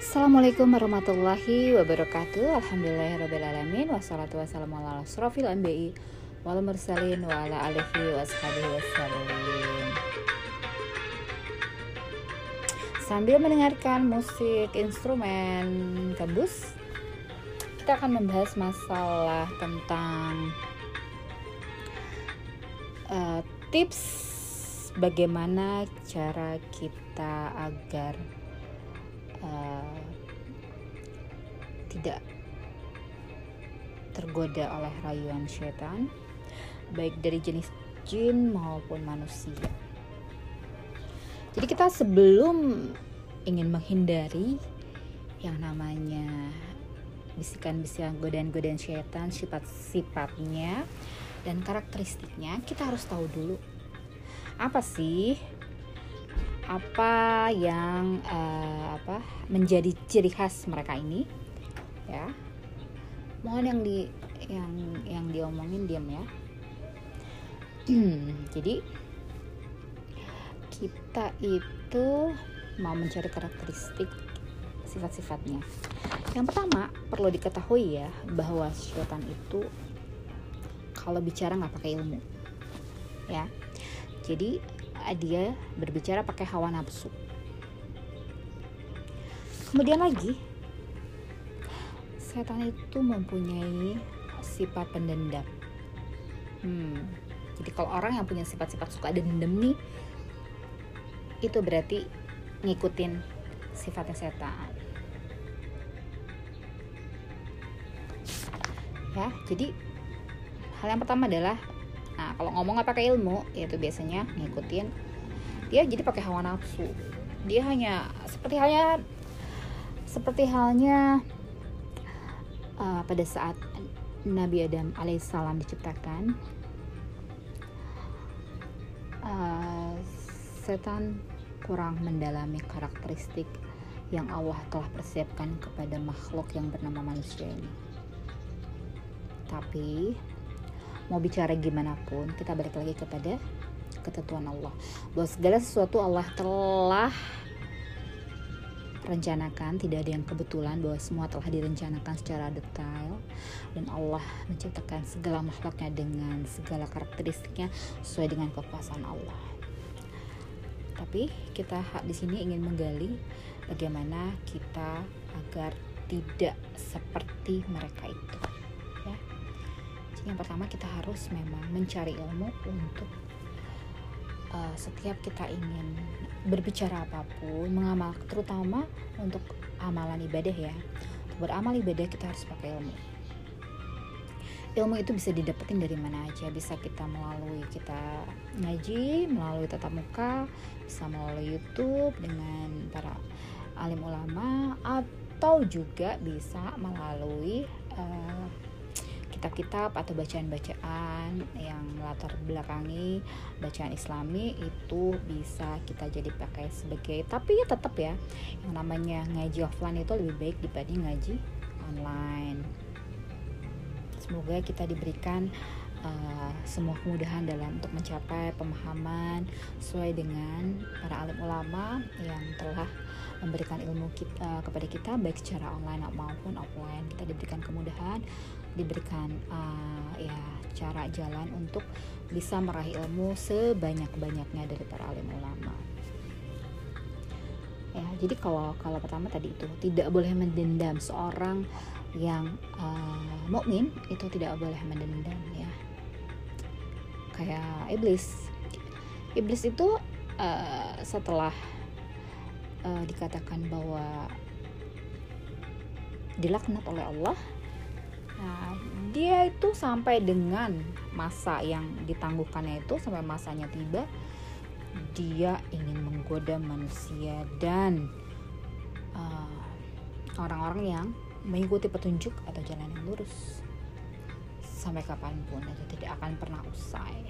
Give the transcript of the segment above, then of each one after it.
Assalamualaikum warahmatullahi wabarakatuh. Alhamdulillahirrabbilalamin Wassalatu wassalamu ala Wal mursalin wa ala alihi Sambil mendengarkan musik instrumen gambus Kita akan membahas masalah tentang uh, Tips bagaimana cara kita agar uh, tidak tergoda oleh rayuan setan baik dari jenis jin maupun manusia. Jadi kita sebelum ingin menghindari yang namanya bisikan-bisikan godaan-godaan setan, sifat-sifatnya dan karakteristiknya, kita harus tahu dulu apa sih apa yang uh, apa menjadi ciri khas mereka ini ya. Mohon yang di yang yang diomongin diam ya. Jadi kita itu mau mencari karakteristik sifat-sifatnya. Yang pertama perlu diketahui ya bahwa syaitan itu kalau bicara nggak pakai ilmu ya. Jadi dia berbicara pakai hawa nafsu. Kemudian lagi, setan itu mempunyai sifat pendendam. Hmm, jadi kalau orang yang punya sifat-sifat suka dendam nih, itu berarti ngikutin sifatnya setan. Ya, jadi hal yang pertama adalah Nah, kalau ngomong nggak pakai ilmu, yaitu biasanya ngikutin dia jadi pakai hawa nafsu. Dia hanya seperti halnya seperti halnya uh, pada saat Nabi Adam alaihissalam diciptakan, uh, setan kurang mendalami karakteristik yang Allah telah persiapkan kepada makhluk yang bernama manusia ini. Tapi mau bicara gimana pun kita balik lagi kepada ketentuan Allah. Bahwa segala sesuatu Allah telah rencanakan. Tidak ada yang kebetulan bahwa semua telah direncanakan secara detail. Dan Allah menciptakan segala makhluknya dengan segala karakteristiknya sesuai dengan kekuasaan Allah. Tapi kita di sini ingin menggali bagaimana kita agar tidak seperti mereka itu yang pertama kita harus memang mencari ilmu untuk uh, setiap kita ingin berbicara apa pun mengamal terutama untuk amalan ibadah ya. Untuk beramal ibadah kita harus pakai ilmu. Ilmu itu bisa didapetin dari mana aja. Bisa kita melalui kita ngaji melalui tatap muka bisa melalui YouTube dengan para alim ulama atau juga bisa melalui uh, kitab-kitab atau bacaan-bacaan yang melatar belakangi bacaan islami itu bisa kita jadi pakai sebagai tapi ya tetap ya yang namanya ngaji offline itu lebih baik dibanding ngaji online. Semoga kita diberikan uh, semua kemudahan dalam untuk mencapai pemahaman sesuai dengan para alim ulama yang telah memberikan ilmu kita, uh, kepada kita baik secara online maupun offline. Kita diberikan kemudahan diberikan uh, ya cara jalan untuk bisa meraih ilmu sebanyak-banyaknya dari para alim ulama. Ya, jadi kalau kalau pertama tadi itu tidak boleh mendendam seorang yang uh, mukmin itu tidak boleh mendendam ya. Kayak iblis. Iblis itu uh, setelah uh, dikatakan bahwa dilaknat oleh Allah Nah, dia itu sampai dengan masa yang ditangguhkannya itu sampai masanya tiba, dia ingin menggoda manusia dan uh, orang-orang uh, yang mengikuti petunjuk atau jalan yang lurus sampai kapan pun itu tidak akan pernah usai.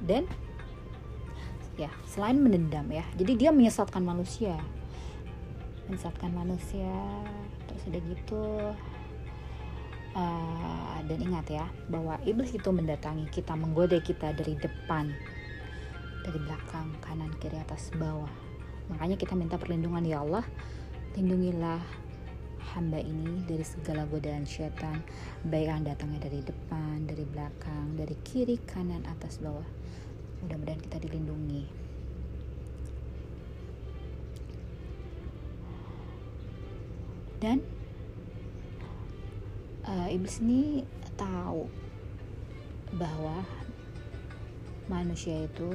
Dan ya selain menendam ya, jadi dia menyesatkan manusia menyesatkan manusia. Terus udah gitu uh, dan ingat ya bahwa iblis itu mendatangi kita menggoda kita dari depan dari belakang kanan kiri atas bawah. Makanya kita minta perlindungan ya Allah. Lindungilah hamba ini dari segala godaan syaitan baik yang datangnya dari depan dari belakang dari kiri kanan atas bawah. Mudah-mudahan kita dilindungi dan uh, iblis ini tahu bahwa manusia itu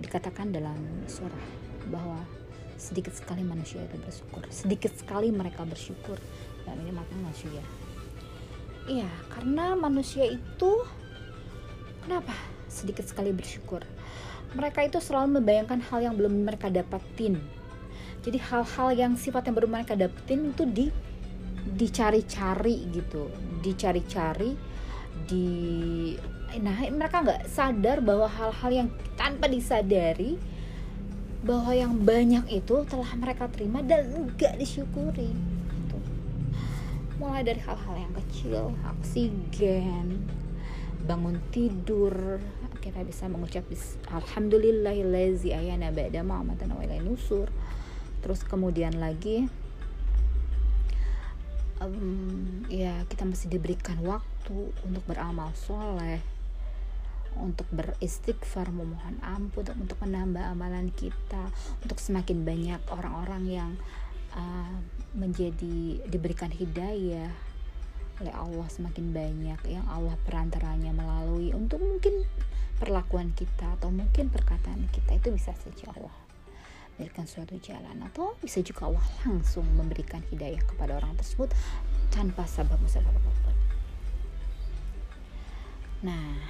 dikatakan dalam surah bahwa sedikit sekali manusia itu bersyukur. Sedikit sekali mereka bersyukur dan ini mata manusia. Iya karena manusia itu kenapa sedikit sekali bersyukur? Mereka itu selalu membayangkan hal yang belum mereka dapatin jadi hal-hal yang sifatnya baru mereka dapetin itu di dicari-cari gitu. Dicari-cari di nah mereka nggak sadar bahwa hal-hal yang tanpa disadari bahwa yang banyak itu telah mereka terima dan enggak disyukuri. Gitu. mulai dari hal-hal yang kecil oksigen bangun tidur. Kita bisa mengucap alhamdulillahillazi ayana ba'da ma'amatan wa nusur terus kemudian lagi um, ya kita masih diberikan waktu untuk beramal soleh untuk beristighfar memohon ampun untuk, menambah amalan kita untuk semakin banyak orang-orang yang uh, menjadi diberikan hidayah oleh Allah semakin banyak yang Allah perantaranya melalui untuk mungkin perlakuan kita atau mungkin perkataan kita itu bisa Allah memberikan suatu jalan atau bisa juga Allah langsung memberikan hidayah kepada orang tersebut tanpa sabab musabab apa pun. Nah,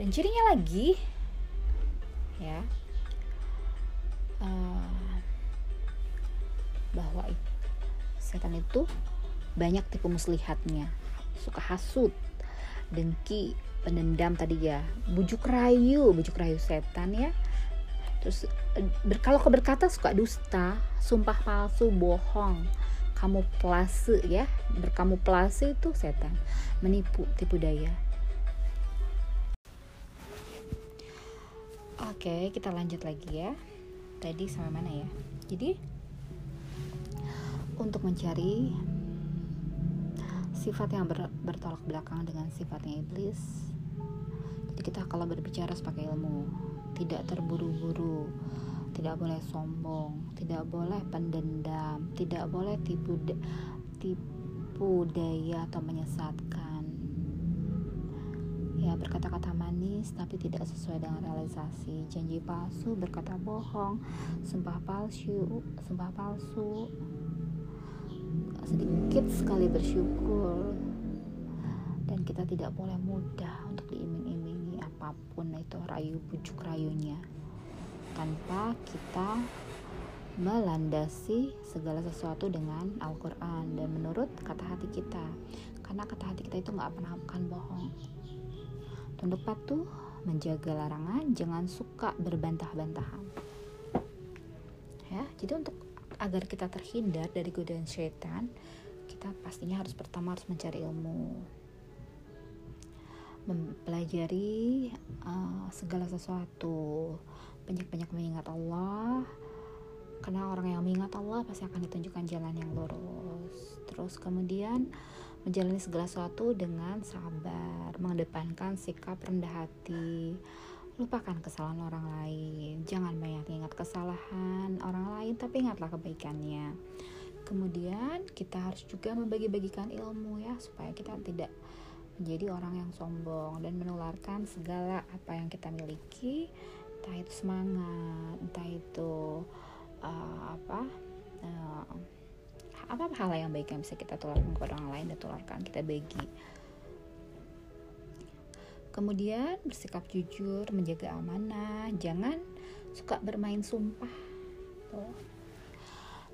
dan cirinya lagi ya uh, bahwa setan itu banyak tipu muslihatnya. Suka hasut dengki pendendam tadi ya. Bujuk rayu bujuk rayu setan ya terus ber, kalau berkata suka dusta sumpah palsu bohong kamu plase ya berkamu plase itu setan menipu tipu daya Oke, kita lanjut lagi ya. Tadi sampai mana ya? Jadi untuk mencari sifat yang ber, bertolak belakang dengan sifatnya iblis. Jadi kita kalau berbicara sebagai ilmu, tidak terburu-buru, tidak boleh sombong, tidak boleh pendendam, tidak boleh tipu tipu daya atau menyesatkan. Ya berkata-kata manis tapi tidak sesuai dengan realisasi. Janji palsu berkata bohong sumpah palsu sumpah palsu. Sedikit sekali bersyukur dan kita tidak boleh mudah untuk diiming-imingi apa pun itu rayu pucuk rayunya tanpa kita melandasi segala sesuatu dengan Al-Quran dan menurut kata hati kita karena kata hati kita itu nggak pernah akan bohong Tunduk patuh, menjaga larangan, jangan suka berbantah-bantahan. Ya, jadi untuk agar kita terhindar dari godaan syaitan, kita pastinya harus pertama harus mencari ilmu. Mempelajari uh, segala sesuatu, banyak-banyak mengingat Allah, karena orang yang mengingat Allah pasti akan ditunjukkan jalan yang lurus. Terus kemudian menjalani segala sesuatu dengan sabar, mengedepankan sikap rendah hati, lupakan kesalahan orang lain, jangan banyak ingat kesalahan orang lain, tapi ingatlah kebaikannya. Kemudian kita harus juga membagi-bagikan ilmu ya supaya kita tidak menjadi orang yang sombong dan menularkan segala apa yang kita miliki, entah itu semangat, entah itu uh, apa uh, apa hal yang baik yang bisa kita tularkan kepada orang lain dan tularkan kita bagi. Kemudian bersikap jujur menjaga amanah jangan suka bermain sumpah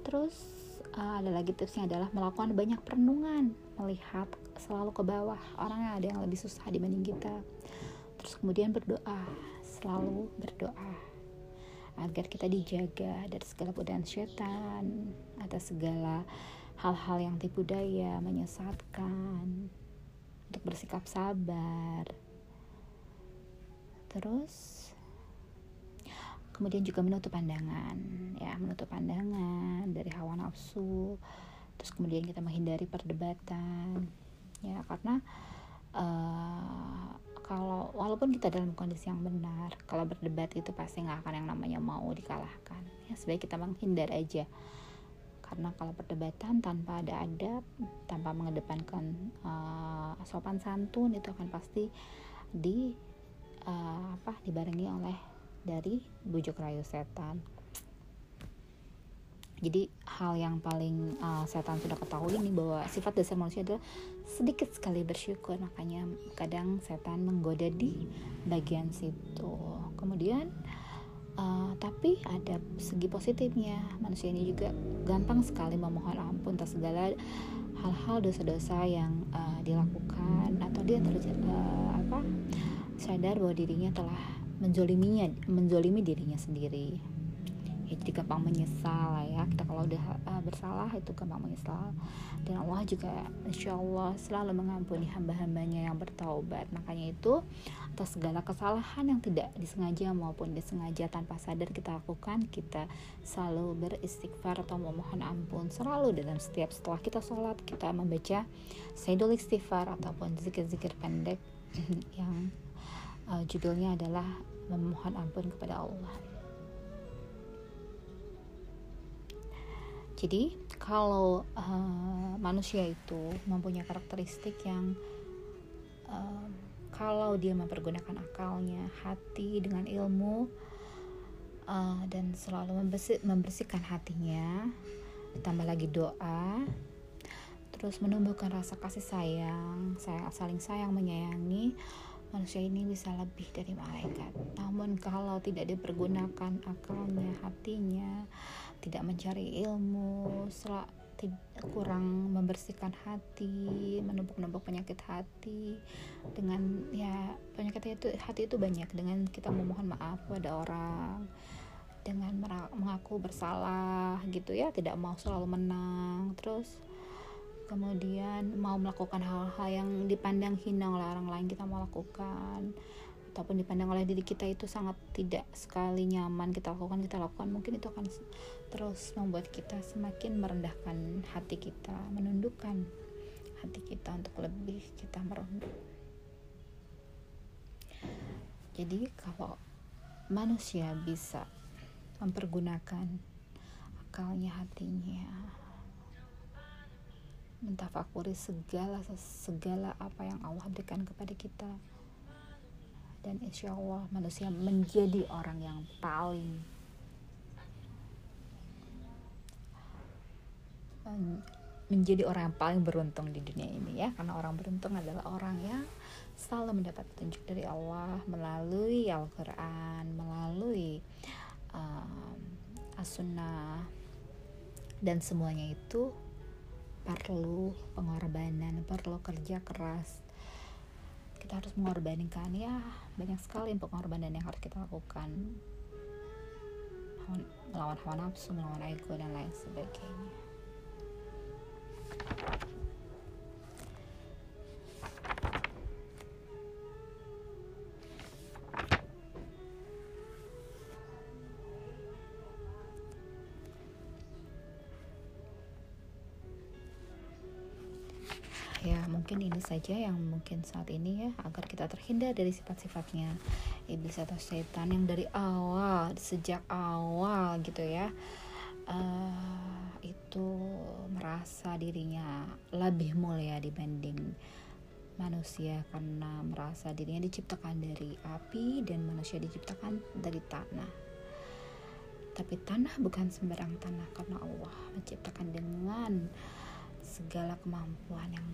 terus uh, ada lagi tipsnya adalah melakukan banyak perenungan melihat selalu ke bawah. Orangnya ada yang lebih susah dibanding kita. Terus kemudian berdoa selalu berdoa agar kita dijaga dari segala godaan setan atas segala hal-hal yang tipu daya menyesatkan untuk bersikap sabar. Terus kemudian juga menutup pandangan ya menutup pandangan dari hawa nafsu. Terus kemudian kita menghindari perdebatan ya karena uh, kalau walaupun kita dalam kondisi yang benar kalau berdebat itu pasti nggak akan yang namanya mau dikalahkan. Ya sebaik kita menghindar aja. Karena kalau perdebatan tanpa ada adab tanpa mengedepankan uh, sopan santun itu akan pasti di uh, apa dibarengi oleh dari bujuk rayu setan. Jadi hal yang paling uh, setan sudah ketahui ini bahwa sifat dasar manusia adalah sedikit sekali bersyukur. Makanya kadang setan menggoda di bagian situ. Kemudian uh, tapi ada segi positifnya. Manusia ini juga gampang sekali memohon ampun atas segala hal-hal dosa-dosa yang uh, dilakukan atau dia terjadi uh, apa sadar bahwa dirinya telah menzoliminya menzolimi dirinya sendiri. Ya jadi gampang menyesal lah ya. Kita kalau udah uh, bersalah itu gampang menyesal. Dan Allah juga insya Allah selalu mengampuni hamba-hambanya yang bertaubat. Makanya itu atas segala kesalahan yang tidak disengaja maupun disengaja tanpa sadar kita lakukan kita selalu beristighfar atau memohon ampun selalu dalam setiap setelah kita sholat kita membaca sayyidul istighfar ataupun zikir-zikir pendek yang uh, judulnya adalah memohon ampun kepada Allah. Jadi kalau uh, manusia itu mempunyai karakteristik yang uh, kalau dia mempergunakan akalnya, hati dengan ilmu uh, dan selalu membersih, membersihkan hatinya, ditambah lagi doa, terus menumbuhkan rasa kasih sayang, sayang saling sayang menyayangi, manusia ini bisa lebih dari malaikat. Namun kalau tidak dipergunakan akalnya, hatinya, tidak mencari ilmu, kurang membersihkan hati, menumpuk-numpuk penyakit hati dengan ya penyakit itu hati itu banyak dengan kita memohon maaf pada orang dengan mengaku bersalah gitu ya tidak mau selalu menang terus kemudian mau melakukan hal-hal yang dipandang hina oleh orang lain kita mau lakukan. Ataupun dipandang oleh diri kita itu sangat tidak sekali nyaman kita lakukan kita lakukan mungkin itu akan terus membuat kita semakin merendahkan hati kita menundukkan hati kita untuk lebih kita merunduk jadi kalau manusia bisa mempergunakan akalnya hatinya mentafakuri segala segala apa yang Allah berikan kepada kita. Dan insya Allah manusia menjadi orang yang paling menjadi orang yang paling beruntung di dunia ini ya. Karena orang beruntung adalah orang yang selalu mendapat petunjuk dari Allah melalui Al-Quran melalui um, as-sunnah dan semuanya itu perlu pengorbanan perlu kerja keras. Kita harus mengorbankan. Ya banyak sekali pengorbanan yang harus kita lakukan. Melawan hawa nafsu melawan ego dan lain sebagainya mungkin ini saja yang mungkin saat ini ya agar kita terhindar dari sifat-sifatnya iblis atau setan yang dari awal sejak awal gitu ya. Uh, itu merasa dirinya lebih mulia dibanding manusia karena merasa dirinya diciptakan dari api dan manusia diciptakan dari tanah. Tapi tanah bukan sembarang tanah karena Allah menciptakan dengan segala kemampuan yang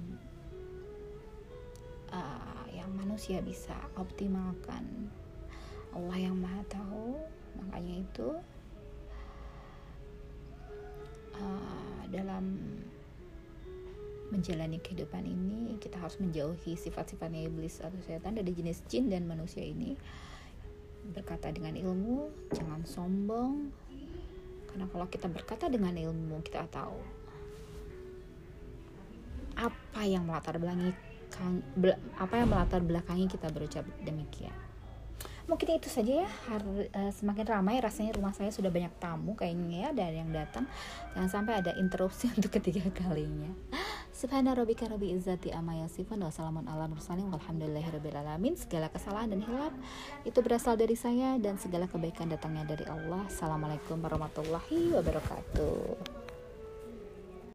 manusia bisa optimalkan. Allah yang maha tahu. Makanya itu uh, dalam menjalani kehidupan ini kita harus menjauhi sifat-sifatnya iblis atau setan dari jenis jin dan manusia ini. Berkata dengan ilmu jangan sombong. Karena kalau kita berkata dengan ilmu kita tahu apa yang melatar belakangi belakang, apa yang melatar belakangi kita berucap demikian mungkin itu saja ya Har- uh, semakin ramai rasanya rumah saya sudah banyak tamu kayaknya ya dari yang datang jangan sampai ada interupsi untuk ketiga kalinya Subhana rabbika rabbi izzati amma yasifun wa ala. Segala kesalahan dan hilaf itu berasal dari saya dan segala kebaikan datangnya dari Allah. Assalamualaikum warahmatullahi wabarakatuh.